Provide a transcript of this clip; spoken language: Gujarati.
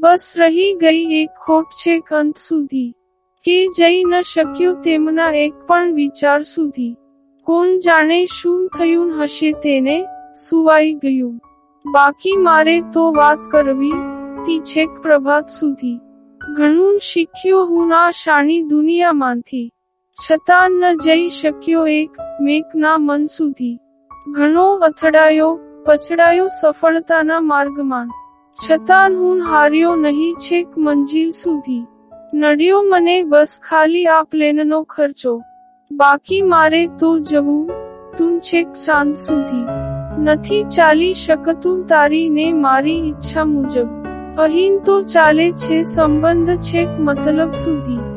બસ રહી ગઈ એક ખોટ છે અંત સુધી. કે જઈ ન શક્યું તેમના એક પણ વિચાર સુધી. કોણ જાણે શું થયું હશે તેને સુવાઈ ગયું. બાકી મારે તો વાત કરવી, તી છેક પ્રભાત સુધી. ઘણું શીખ્યો હું ના શાણી દુનિયામાંથી. છતાં ન જઈ શક્યો એક મેકના મન સુધી. ઘણો અથડાયો, પછડાયો સફળતાના માર્ગમાં. છતાં હું હાર્યો નહીં છેક મંજિલ સુધી. નડ્યો મને બસ ખાલી આ પ્લેનનો ખર્ચો. બાકી મારે તો જવું, તું છેક ચાંદ સુધી. નથી ચાલી શકતું તારી ને મારી ઈચ્છા મુજબ. અહીં તો ચાલે છે સંબંધ છેક મતલબ સુધી.